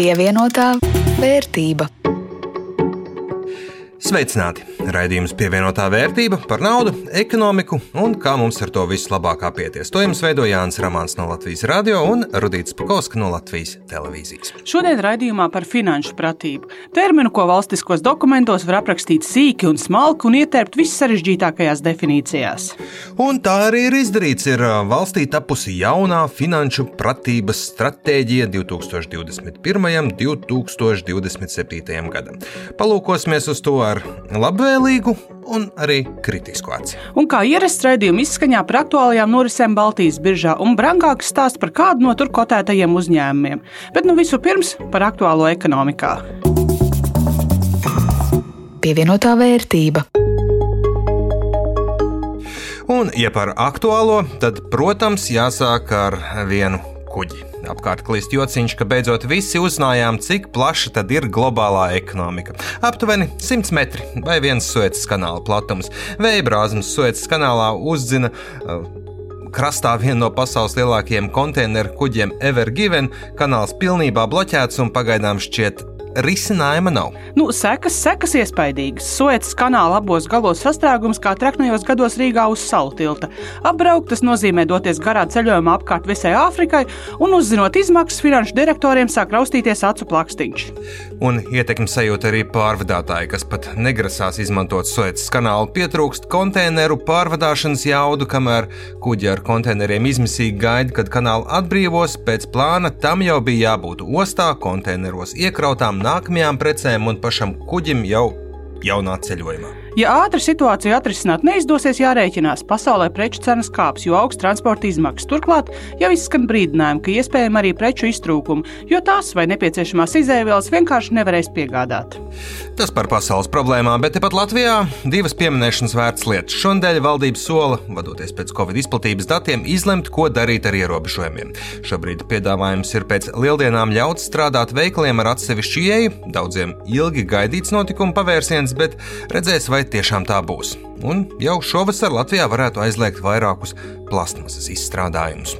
Pievienotā vērtība. Sveicināti! Raidījums pievienotā vērtība par naudu, ekonomiku un kā mums ar to visu labāk apieties. To jums veido Jānis Rāmāns no Latvijas radio un Rudīts Pakauska no Latvijas televīzijas. Šodien raidījumā par finanšu pratību. Terminu, ko valstiskos dokumentos var aprakstīt sīki un smalki un ietērpt vissarežģītākajās definīcijās. Un tā arī ir izdarīts. Ir valstī tapusi jaunā finanšu pratības stratēģija 2021. un 2027. gadam. Palūkosimies uz to ar labvēlīgu un arī kritisku aci. Un kā ierasts raidījuma izskaņā par aktuālajām norisēm Baltijas biržā un brangāk stāst par kādu no tur kotētajiem uzņēmumiem. Bet nu vispirms par aktuālo ekonomikā. Pievienotā vērtība. Un, ja par aktuālo, tad, protams, jāsāk ar vienu kuģi. Apkārt klīst jociņš, ka beidzot visi uzzinājām, cik plaša tad ir globālā ekonomika. Aptuveni 100 metri vai viens Suecas kanāla platums. Vēja brāzmas Suecas kanālā uzdzina. Uh, krastā viena no pasaules lielākajiem konteineru kuģiem Ever Given. Kanāls pilnībā bloķēts un pagaidām šķiet risinājuma nav. Nu, sekas, sekas iespaidīgas. Suecas kanāla abos galos sastrēgums kā traknajos gados Rīgā uz salu tilta. Apbraukt tas nozīmē doties garā ceļojumā apkārt visai Āfrikai, un uzzinot izmaksas, finanšu direktoriem sāk raustīties acu plakstiņš. Un ietekmes sajūta arī pārvadātāji, kas pat negrasās izmantot Suecas kanālu, pietrūkst konteineru pārvadāšanas jaudu, kamēr kuģi ar konteineriem izmisīgi gaida, kad kanāla atbrīvos. Pēc plāna tam jau bija jābūt ostā, konteineros iekrautām nākamajām precēm un pašam kuģim jau jaunā ceļojumā. Ja ātri situāciju atrisināt neizdosies, jārēķinās, pasaulē preču cenas kāps, jo augsts transporta izmaksas. Turklāt jau izskan brīdinājumi, ka iespējama arī preču iztrūkumi, jo tās vai nepieciešamās izēvielas vienkārši nevarēs piegādāt. Tas par pasaules problēmām, bet tepat Latvijā divas pieminēšanas vērts lietas. Šonadēļ valdība sola, vadoties pēc Covid izplatības datiem, izlemt, ko darīt ar ierobežojumiem. Šobrīd piedāvājums ir pēc lieldienām ļauts strādāt veikaliem ar atsevišķu ieju, daudziem ilgi gaidīts notikuma pavērsiens, bet redzēs, vai vai tiešām tā būs. Un jau šovasar Latvijā varētu aizliegt vairākus plasmasas izstrādājumus.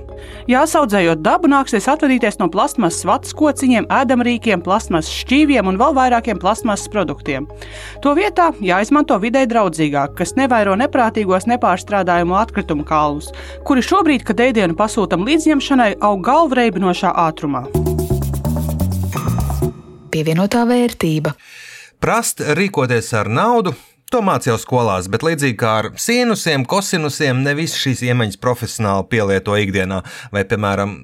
Jāsaudzējot dabu, nāksies atvadīties no plasmasas vats kociņiem, ēdamrīkiem, plasmasas šķīviem un vēl vairākiem plasmasas produktiem. To vietā jāizmanto vidē draudzīgāk, kas nevairo neprātīgos nepārstrādājumu atkritumu kalnus, kuri šobrīd, kad ēdienu pasūtam līdzņemšanai, aug galvreibinošā ātrumā. Pievienotā vērtība. Prast rīkoties ar naudu To mācīja skolās, bet līdzīgi kā ar sinusiem, kosinusiem, ne visas šīs iemaņas profesionāli pielieto ikdienā, vai, piemēram,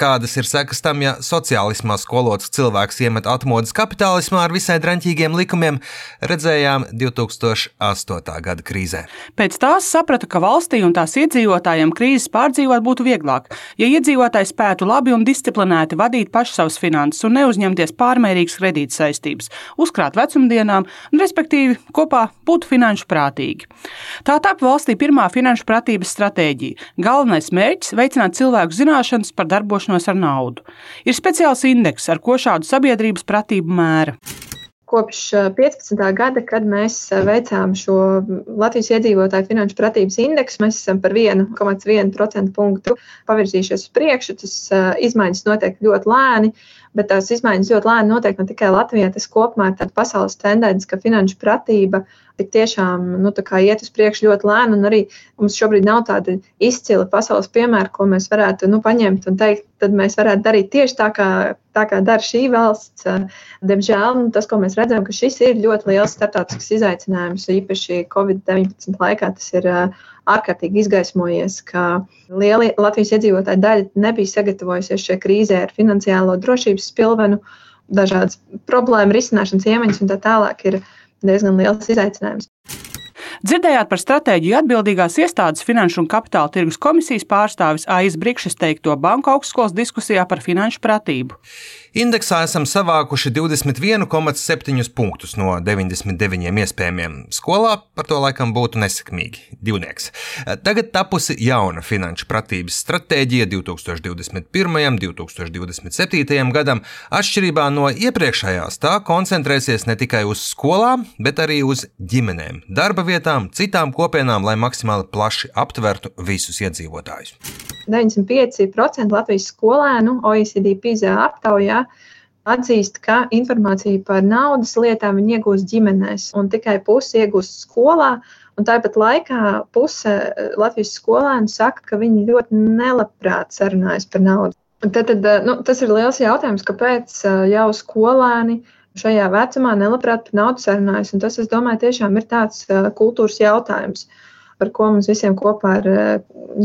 Kādas ir sekas tam, ja sociālismā skolots cilvēks iemet atmodas kapitālismā ar visai draņķīgiem likumiem, redzējām 2008. gada krīzē. Pēc tās saprata, ka valstī un tās iedzīvotājiem krīzes pārdzīvot būtu vieglāk, ja iedzīvotāji spētu labi un disciplinēti vadīt paši savas finanses un neuzņemties pārmērīgas kredīt saistības, uzkrāt vecumdienām, un, respektīvi, kopā būtu finanšu prātīgi. Tā tapa valstī pirmā finanšu pratības stratēģija. Galvenais mērķis - veicināt cilvēku zināšanas par darbošanos nodarbošanos ar naudu. Ir speciāls indeks, ar ko šādu sabiedrības pratību mēra. Kopš 15. Eh, gada, kad mēs eh, veicām šo Latvijas iedzīvotāju finanšu pratības indeksu, mēs esam par 1,1% punktu pavirzījušies uz priekšu. Tas eh, izmaiņas notiek ļoti lēni, bet tās izmaiņas ļoti lēni notiek ne tikai Latvijā. Tas kopumā ir tāds pasaules tendence, ka finanšu pratība tik tiešām nu, iet uz priekšu ļoti lēni. Un arī mums šobrīd nav tāda izcila pasaules piemēra, ko mēs varētu nu, paņemt un teikt, tad mēs varētu darīt tieši tā, kā, tā kā dara šī valsts. Diemžēl nu, tas, ko mēs redzam, ka šis ir ļoti liels starptautisks izaicinājums, īpaši Covid-19 laikā. Tas ir ārkārtīgi izgaismojies, ka liela Latvijas iedzīvotāja daļa nebija sagatavojusies šajā krīzē ar finansiālo drošības spilvenu, dažādas problēmu risināšanas iemaņas un tā tālāk. Ir, diezgan liels izaicinājums. Dzirdējāt par stratēģiju atbildīgās iestādes Finanšu un Kapitāla tirgus komisijas pārstāvis Aizs Brikšs teikto Banku augstskolas diskusijā par finanšu pratību. Indeksā esam savākuši 21,7 punktus no 99 iespējamiem. Skolā par to laikam būtu nesekmīgi. Divnieks. Tagad tapusi jauna finanšu pratības stratēģija 2021. un 2027. gadam. Atšķirībā no iepriekšējās, tā koncentrēsies ne tikai uz skolām, bet arī uz ģimenēm, darba vietām, citām kopienām, lai maksimāli plaši aptvertu visus iedzīvotājus. 95% Latvijas skolēnu OECD PISA aptaujā atzīst, ka informāciju par naudas lietām viņi iegūst ģimenēs, un tikai pusi iegūst skolā. Tāpat laikā puse eh, Latvijas skolēnu saka, ka viņi ļoti nelabprāt sarunājas par naudu. Tad, tad, eh, nu, tas ir liels jautājums, kāpēc eh, jau skolēni šajā vecumā nelabprāt par naudu sarunājas. Un tas, es domāju, tiešām ir tāds kultūras jautājums. Uh, par ko mums visiem kopā ir eh,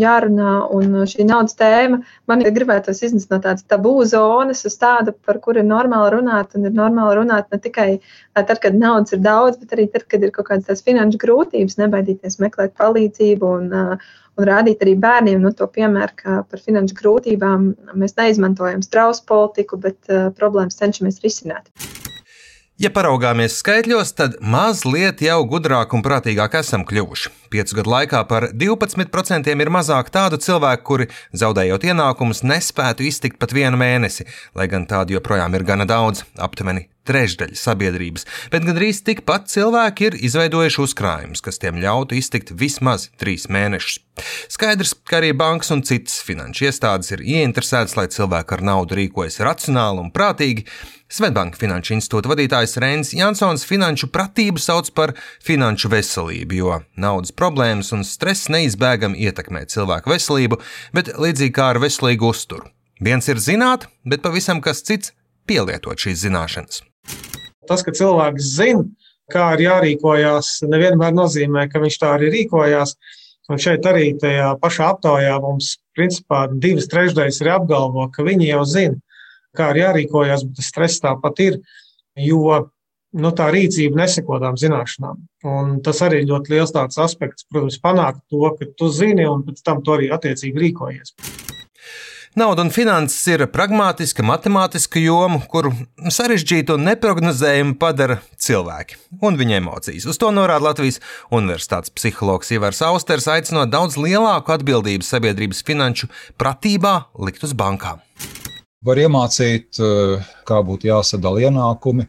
jārunā. Un šī naudas tēma man ir gribētos iznest no tādas tabū zonas uz tādu, par kuru ir normāli runāt. Un ir normāli runāt ne tikai tad, kad naudas ir daudz, bet arī tad, kad ir kaut kādas finanšu grūtības, nebaidīties meklēt palīdzību. Un, un rādīt arī bērniem nu, to piemēru, ka par finanšu grūtībām mēs neizmantojam strausu politiku, bet uh, problēmas cenšamies risināt. Ja paraugāmies skaitļos, tad mazliet jau gudrāk un prātīgāk esam kļuvuši. Piecu gadu laikā par 12% ir mazāk tādu cilvēku, kuri, zaudējot ienākumus, nespētu iztikt pat vienu mēnesi, lai gan tādu joprojām ir gana daudz - aptuveni trešdaļa sabiedrības, bet gandrīz tikpat cilvēki ir izveidojuši uzkrājumus, kas tiem ļautu iztikt vismaz trīs mēnešus. Skaidrs, ka arī bankas un citas finanšu iestādes ir ieinteresētas, lai cilvēki ar naudu rīkojas racionāli un prātīgi, Svetbanka Finanšu institūta vadītājs Reinis Jansons finanšu pratību sauc par finanšu veselību, jo naudas problēmas un stress neizbēgami ietekmē cilvēku veselību, bet līdzīgi kā ar veselīgu uzturu. Viens ir zināt, bet pavisam kas cits - pielietot šīs zināšanas. Tas, ka cilvēks zina, kā ir jārīkojas, nevienmēr nozīmē, ka viņš tā arī rīkojās. Un šeit arī tajā pašā aptaujā mums principā divas trešdaļas ir apgalvo, ka viņi jau zina kā ir jārīkojas, bet tas stress tāpat ir, jo nu, tā rīcība neseko tām zināšanām. Un tas arī ir ļoti liels tāds aspekts, protams, panākt to, ka tu zini, un pēc tam to arī attiecīgi rīkojies. Nauda un finanses ir pragmatiska, matemātiska joma, kuru sarežģītu un neparedzējumu padara cilvēki un viņa emocijas. Uz to norāda Latvijas Universitātes psihologs Ivars Austers, aicinot daudz lielāku atbildību sabiedrības finanšu pratībā likt uz bankām. Var iemācīt, eh, kā būtu jāsadala ienākumi,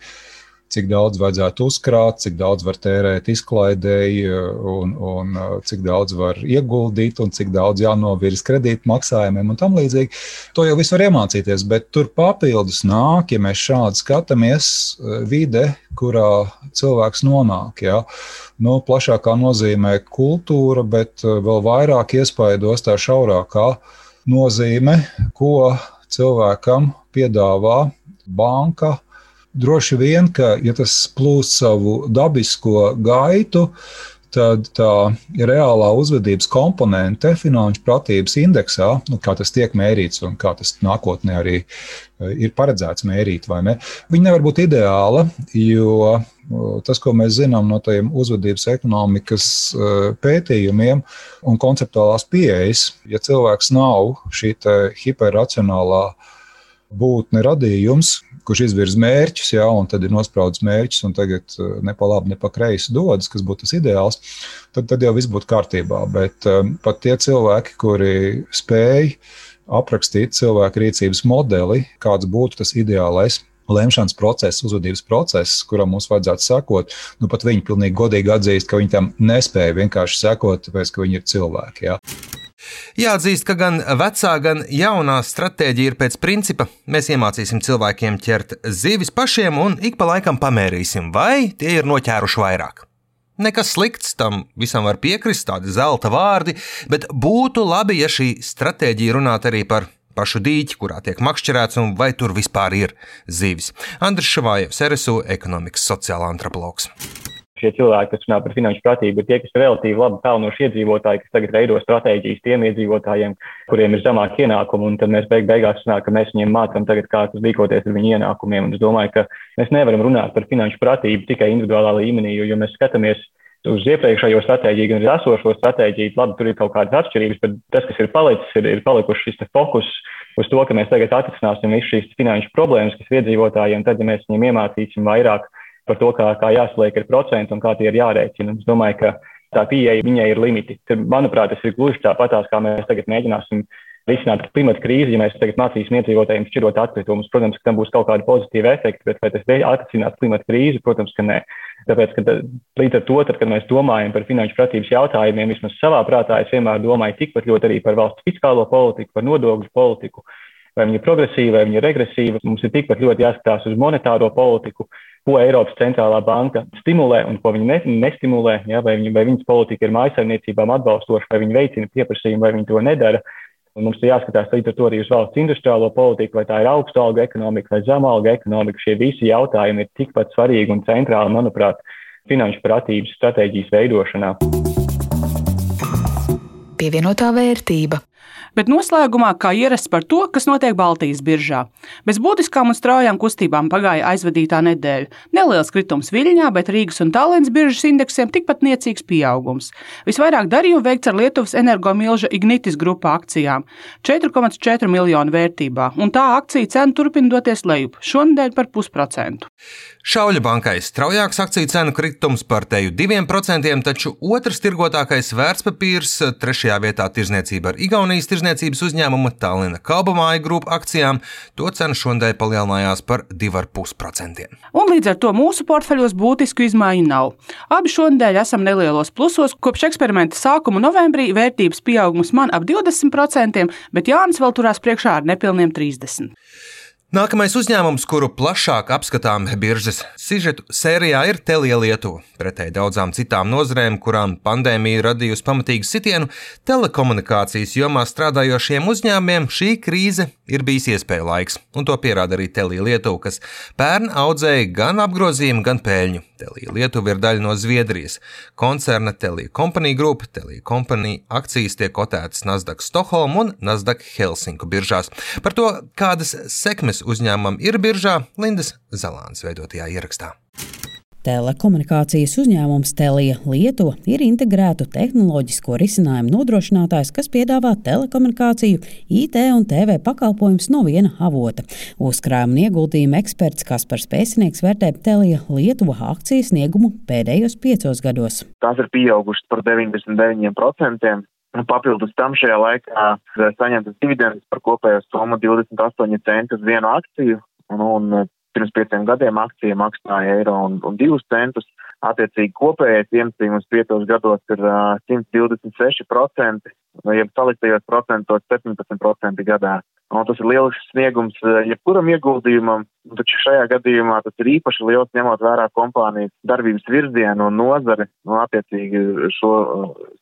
cik daudz vajadzētu uzkrāt, cik daudz var tērēt izklaidēji, eh, un, un eh, cik daudz var ieguldīt, un cik daudz jānovirz kredīt maksājumiem un tam līdzīgi. To jau viss var iemācīties, bet tur papildus nāk, ja mēs šādi skatāmies, vide, kurā cilvēks nonāk. Ja? Nu, plašākā nozīmē kultūra, bet vēl vairāk iespaidos tā šaurākā nozīme, ko cilvēkam piedāvā banka. Droši vien, ka, ja tas plūst savu dabisko gaitu, tad tā reālā uzvedības komponente finanšu pratības indeksā, nu, kā tas tiek mērīts un kā tas nākotnē arī eh, ir paredzēts mērīt, vai ne, viņa nevar būt ideāla, jo tas, ko mēs zinām no tiem uzvedības ekonomikas eh, pētījumiem un konceptuālās pieejas, ja cilvēks nav šī hiperracionālā būtne radījums, kurš izvirza mērķus, ja, un tad ir nospraudis mērķus, un tagad eh, ne pa labi, ne pa kreisi dodas, kas būtu tas ideāls, tad, tad jau viss būtu kārtībā. Bet um, pat tie cilvēki, kuri spēj aprakstīt cilvēku rīcības modeli, kāds būtu tas ideālais lemšanas process, uzvedības process, kuram mums vajadzētu sekot, nu pat viņi pilnīgi godīgi atzīst, ka viņi tam nespēja vienkārši sekot, tāpēc ka viņi ir cilvēki. Ja. Jāatzīst, ka gan vecā, gan jaunā stratēģija ir pēc principa: mēs iemācīsim cilvēkiem ķert zivis pašiem un ik pa laikam pamērīsim, vai tie ir noķēruši vairāk. Nekas slikts, tam visam var piekrist, tādi zelta vārdi, bet būtu labi, ja šī stratēģija runātu arī par pašu dīķi, kurā tiek makšķerēts, un vai tur vispār ir zivis. Andris Šavājevs, RSU ekonomikas sociālā antropologs šie cilvēki, kas runā par finanšu pratību, ir tie, kas ir relatīvi labi pelnoši iedzīvotāji, kas tagad veido stratēģijas tiem iedzīvotājiem, kuriem ir zemāki ienākumi. Un tad mēs beig beigās runājam, ka mēs viņiem mācām tagad, kā tas rīkoties ar viņu ienākumiem. Un es domāju, ka mēs nevaram runāt par finanšu pratību tikai individuālā līmenī, jo, ja mēs skatāmies uz iepriekšējo stratēģiju, gan arī esošo stratēģiju, labi, tur ir kaut kādas atšķirības, bet tas, kas ir palicis, ir, ir palikuši šis fokus uz to, ka mēs tagad atrisināsim visu šīs finanšu problēmas, kas ir iedzīvotājiem, tad, ja mēs viņiem iemācīsim vairāk par to, kā, kā jāsliek ar procentu un kā tie ir jārēķina. Es domāju, ka tā pieeja viņai ir limiti. Tad, manuprāt, tas ir gluži tāpatās, kā mēs tagad mēģināsim risināt klimata krīzi, ja mēs tagad mācīsim iedzīvotājiem šķirot atkritumus. Protams, ka tam būs kaut kādi pozitīvi efekti, bet vai tas atrisinās klimata krīzi? Protams, ka nē. Tāpēc, ka līdz ar to, tad, kad mēs domājam par finanšu pratības jautājumiem, vismaz savā prātā, es vienmēr domāju tikpat ļoti arī par valsts fiskālo politiku, par nodokļu politiku, vai viņa ir progresīva, vai viņa ir regresīva. Mums ir tikpat ļoti jāskatās uz monetāro politiku, ko Eiropas centrālā banka stimulē un ko viņa nestimulē. Ja, vai, viņa, vai viņas politika ir mājasaimniecībām atbalstoša, vai viņa veicina pieprasījumu, vai viņa to nedara. Un mums ir jāskatās līdz ar to arī uz valsts industriālo politiku, vai tā ir augsta alga ekonomika vai zema alga ekonomika. Šie visi jautājumi ir tikpat svarīgi un centrāli, manuprāt, finanšu pratības stratēģijas veidošanā. Pievienotā vērtība. Bet noslēgumā, kā ierasts par to, kas notiek Baltijas biržā. Bez būtiskām un straujām kustībām pagāja aizvadītā nedēļa. Neliels kritums Viļņā, bet Rīgas un Tallinas biržas indeksiem tikpat niecīgs pieaugums. Visvairāk darījumu veikts ar Lietuvas energomilža Ignitis grupa akcijām - 4,4 miljonu vērtībā, un tā akciju cena turpina doties lejup šonadēļ par pusprocentu. Šauļa bankai straujāks akciju cenu kritums par teju 2%, taču otrs tirgotākais vērtspapīrs trešajā vietā tirzniecība ar Igaunijas tirzniecību tirzniecības uzņēmuma Tallina Kalbamāja grupu akcijām, to cena šodien palielinājās par 2,5%. Un līdz ar to mūsu portfeļos būtisku izmaiņu nav. Abi šonadēļ esam nelielos plusos. Kopš eksperimenta sākuma novembrī vērtības pieaugums man ap 20%, bet Jānis vēl turās priekšā ar nepilniem 30%. Nākamais uzņēmums, kuru plašāk apskatām biržas sižetu sērijā, ir Telija Lietuva. Pretēji daudzām citām nozarēm, kurām pandēmija radījusi pamatīgu sitienu, telekomunikācijas jomā strādājošiem uzņēmumiem šī krīze ir bijis iespēja laiks, un to pierāda arī Telija Lietuva, kas pērn audzēja gan apgrozījumu, gan peļņu. Telija Lietuva ir daļa no Zviedrijas koncerna Telija Company Group. Telija Company akcijas tiek kotētas Nasdaq Stokholm un Nasdaq Helsinku biržās. Par to, kādas sekmes uzņēmumam ir biržā, Lindas Zalāns veidotajā ierakstā. Telekomunikācijas uzņēmums Telija Lietuva ir integrētu tehnoloģisko risinājumu nodrošinātājs, kas piedāvā telekomunikāciju, IT un TV pakalpojumus no viena avota. Uzkrājuma un ieguldījuma eksperts Kaspars Pēcinieks vērtē Telija Lietuva akcijas sniegumu pēdējos piecos gados. Tās ir pieaugušas par 99%. Papildus tam šajā laikā saņemtas dividendes par kopējo summu 28 centi uz vienu akciju. Un, un pirms pieciem gadiem akcija maksāja eiro un, un divus centus. Attiecīgi kopējais ienesīgums piecos gados ir uh, 126%, ja saliktajos procentos 17% gadā. Un tas ir liels sniegums jebkuram ieguldījumam, taču šajā gadījumā tas ir īpaši liels ņemot vērā kompānijas darbības virzienu un nozari un attiecīgi šo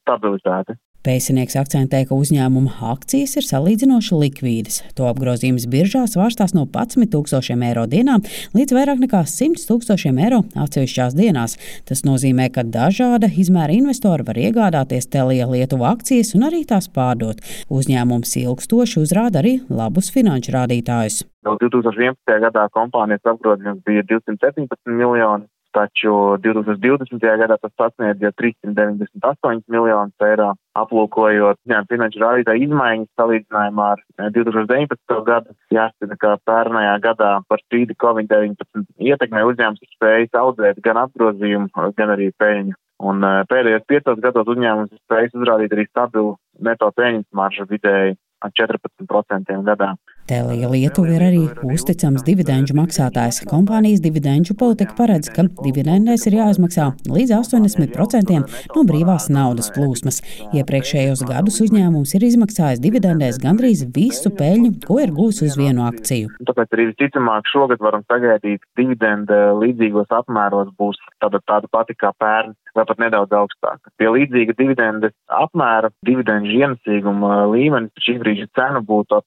stabilitāti. Pēcinieks akcentē, ka uzņēmuma akcijas ir salīdzinoši likvīdas. To apgrozījums biržā svārstās no 11 tūkstošiem eiro dienā līdz vairāk nekā 100 tūkstošiem eiro atsevišķās dienās. Tas nozīmē, ka dažāda izmēra investori var iegādāties Telija Lietuva akcijas un arī tās pārdot. Uzņēmums ilgstoši uzrāda arī labus finanšu rādītājus. Jau 2011. gadā kompānijas apgrozījums bija 217 miljoni, taču 2020. gadā tas sasniedz jau 398 miljonus eiro aplūkojot jā, finanšu rādītāju izmaiņas salīdzinājumā ar 2019. Eh, gadu, jāsaka, ka pērnajā gadā par spīti Covid-19 ietekmē uzņēmums ir spējis audzēt gan apgrozījumu, gan arī peļņu. Un eh, pēdējos piecos gados uzņēmums ir spējis uzrādīt arī stabilu neto peļņas maržu vidēji 14% gadā. Telija Lietuva ir arī uzticams dividendžu maksātājs. Kompānijas dividendžu politika paredz, ka dividendēs ir jāizmaksā līdz 80% no brīvās naudas plūsmas. Iepriekšējos gadus uzņēmums ir izmaksājis dividendēs gandrīz visu peļņu, ko ir gūs uz vienu akciju. Tāpēc arī visticamāk šogad varam sagaidīt dividendu līdzīgos apmēros būs tāda, tāda pati kā pērn vai pat nedaudz augstāka. Pie līdzīga dividendes apmēra dividendžu ienesīguma līmenis šī brīža cena būtu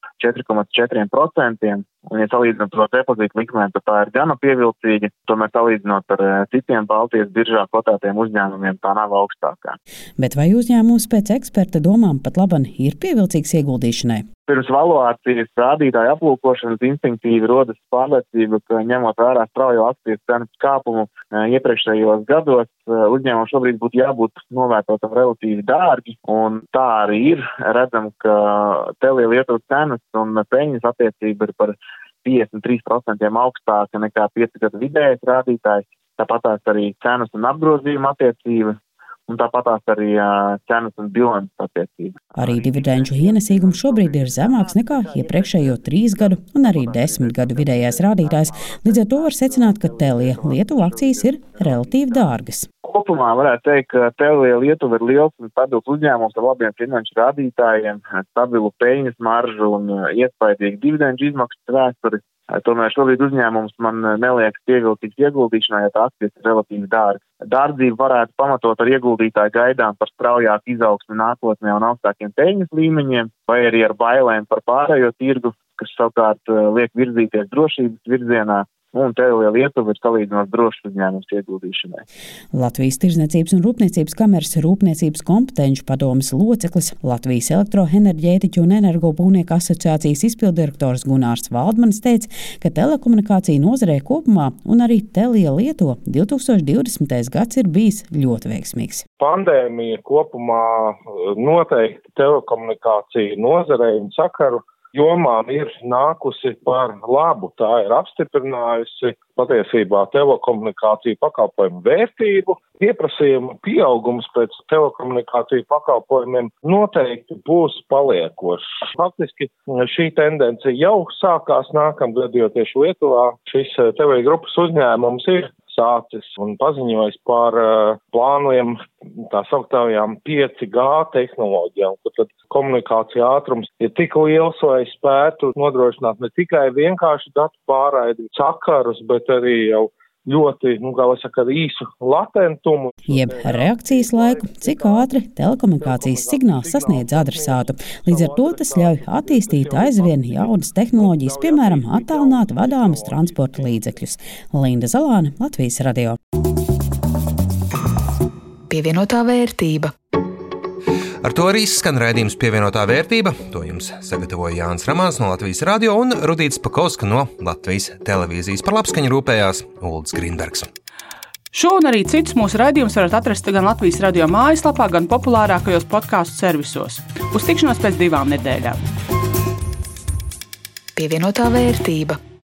ap 4,4%. Un, ja salīdzinām to depozītu likmēm, tad tā ir gana pievilcīga. Tomēr salīdzinot ar eh, citiem Baltijas biržā kotētiem uzņēmumiem, tā nav augstākā. Bet vai uzņēmums pēc eksperta domām pat laban ir pievilcīgs ieguldīšanai? Pirms valuācijas rādītāju aplūkošanas instinktīvi rodas pārliecība, ka ņemot vērā straujo akcijas cenu kāpumu eh, iepriekšējos gados, eh, uzņēmumam šobrīd būtu jābūt novērtotam relatīvi dārgi. Un tā arī ir. Redzam, ka Telija Lietuvas cenas un peļņas attiecība ir par 53% augstāka nekā 5 gadu vidējais rādītājs. Tāpat arī cenas un apgrozījuma attiecība un tāpat arī cenas un bilances attiecība. Arī dividendžu ienesīgums šobrīd ir zemāks nekā iepriekšējo trīs gadu un arī desmit gadu vidējais rādītājs. Līdz ar to var secināt, ka Telija Lietuva akcijas ir relatīvi dārgas. Kopumā varētu teikt, ka Telija Lietuva ir liels un stabils uzņēmums ar labiem finanšu rādītājiem, stabilu peļņas maržu un iespaidīgu dividendžu izmaksu vēsturi. Tomēr šobrīd uzņēmums man neliekas ieguldīts ieguldīšanā, ja tā akcijas ir relatīvi dārgas. Dārdzību varētu pamatot ar ieguldītāju gaidām par straujāku izaugsmi nākotnē un augstākiem peļņas līmeņiem, vai arī ar bailēm par pārējo tirgu, kas savukārt liek virzīties drošības virzienā un Telija Lietuva ir salīdzinoši drošs uzņēmums ieguldīšanai. Latvijas Tirzniecības un Rūpniecības kameras Rūpniecības kompetenci padomas loceklis, Latvijas elektroenerģētiķu un energobūvnieku asociācijas izpildirektors Gunārs Valdmanis teica, ka telekomunikācija nozarē kopumā un arī Telija Lietuva 2020. gads ir bijis ļoti veiksmīgs. Pandēmija kopumā noteikti telekomunikāciju nozarei un sakaru jomām ir nākusi par labu. Tā ir apstiprinājusi patiesībā telekomunikāciju pakalpojumu vērtību. Pieprasījuma pieaugums pēc telekomunikāciju pakalpojumiem noteikti būs paliekošs. Faktiski šī tendence jau sākās nākamgad, jo tieši Lietuvā šis TV grupas uzņēmums ir sācis un paziņojis par uh, plāniem tā sauktājām 5G tehnoloģijām, kur tad komunikācija ātrums ir tik liels, lai spētu nodrošināt ne tikai vienkārši datu pārraidi, sakarus, bet arī jau ļoti, nu, kā lai saka, īsu latentumu. Jeb reakcijas laiku, cik ātri telekomunikācijas signāls sasniedz adresātu. Līdz ar to tas ļauj attīstīt aizvien jaunas tehnoloģijas, piemēram, attālināt vadāmas transporta līdzekļus. Linda Zalāne, Latvijas radio. Pievienotā vērtība. Ar to arī skan raidījums pievienotā vērtība. To jums sagatavoja Jānis Ramāns no Latvijas radio un Rudīts Pakauska no Latvijas televīzijas. Par labskaņu rūpējās Ulrichs Grīnbergs. Šo un arī citus mūsu raidījumus varat atrast gan Latvijas radio mājaslapā, gan populārākajos podkāstu servisos. Uz tikšanos pēc divām nedēļām. Pievienotā vērtība.